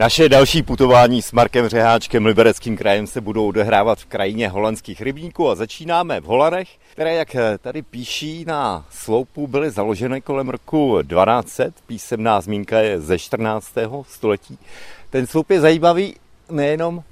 Naše další putování s Markem Řeháčkem Libereckým krajem se budou odehrávat v krajině holandských rybníků a začínáme v Holanech, které, jak tady píší na sloupu, byly založeny kolem roku 1200. Písemná zmínka je ze 14. století. Ten sloup je zajímavý nejenom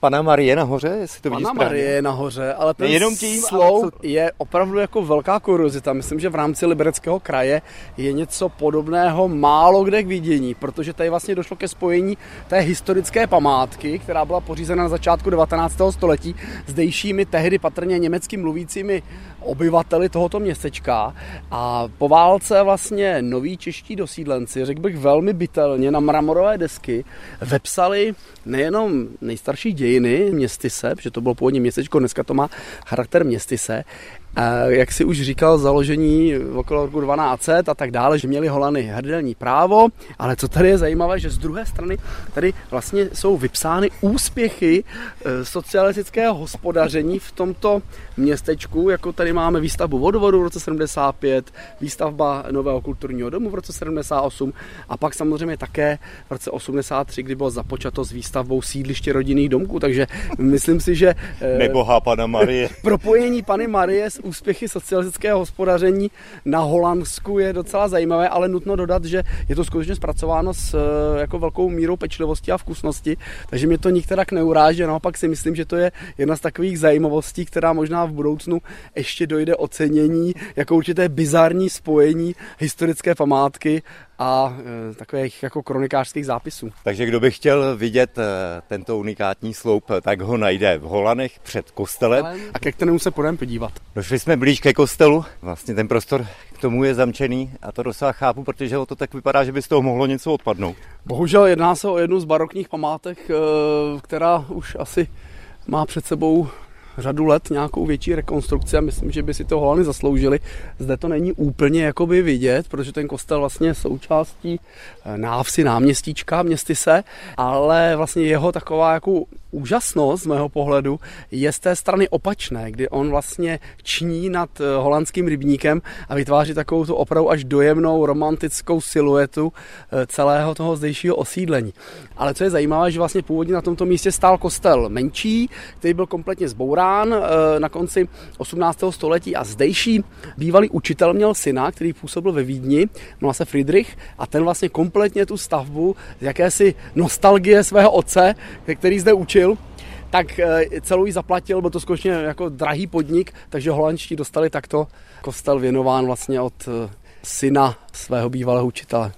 Pana Marie nahoře, jestli to Pana vidíš správně. Marie nahoře, ale ten Nejenom tím, sloup ale je opravdu jako velká kuriozita. Myslím, že v rámci Libereckého kraje je něco podobného málo kde k vidění, protože tady vlastně došlo ke spojení té historické památky, která byla pořízena na začátku 19. století zdejšími tehdy patrně německy mluvícími obyvateli tohoto městečka a po válce vlastně noví čeští dosídlenci, řekl bych velmi bytelně, na mramorové desky vepsali nejenom nejstarší dějiny městyse, že to bylo původně městečko, dneska to má charakter městyse, a jak si už říkal, založení okolo roku 1200 a tak dále, že měli Holany hrdelní právo, ale co tady je zajímavé, že z druhé strany tady vlastně jsou vypsány úspěchy eh, socialistického hospodaření v tomto městečku, jako tady máme výstavbu vodovodu v roce 75, výstavba nového kulturního domu v roce 78 a pak samozřejmě také v roce 83, kdy bylo započato s výstavbou sídliště rodinných domků, takže myslím si, že eh, Nebohá pana Marie. propojení Pany Marie s úspěchy socialistického hospodaření na Holandsku je docela zajímavé, ale nutno dodat, že je to skutečně zpracováno s eh, jako velkou mírou pečlivosti a vkusnosti, takže mě to nikterak neuráží, naopak si myslím, že to je jedna z takových zajímavostí, která možná v budoucnu ještě dojde ocenění jako určité bizarní spojení historické památky a e, takových jako kronikářských zápisů. Takže kdo by chtěl vidět eh, tento unikátní sloup, tak ho najde v Holanech před kostelem. A ke kterému se půjdeme podívat. Došli jsme blíž ke kostelu, vlastně ten prostor k tomu je zamčený a to docela chápu, protože to tak vypadá, že by z toho mohlo něco odpadnout. Bohužel jedná se o jednu z barokních památek, e, která už asi má před sebou řadu let nějakou větší rekonstrukci a myslím, že by si to Holany zasloužili. Zde to není úplně jakoby vidět, protože ten kostel vlastně je součástí eh, návsi náměstíčka městyse, ale vlastně jeho taková jako úžasnost z mého pohledu je z té strany opačné, kdy on vlastně ční nad eh, holandským rybníkem a vytváří takovou tu opravdu až dojemnou romantickou siluetu eh, celého toho zdejšího osídlení. Ale co je zajímavé, že vlastně původně na tomto místě stál kostel menší, který byl kompletně zbourán eh, na konci 18. století a zdejší bývalý učitel měl syna, který působil ve Vídni, jmenoval se Friedrich a ten vlastně kompletně tu stavbu z jakési nostalgie svého otce, který zde učil, tak celou ji zaplatil, byl to skutečně jako drahý podnik, takže holandští dostali takto kostel věnován vlastně od syna svého bývalého učitele.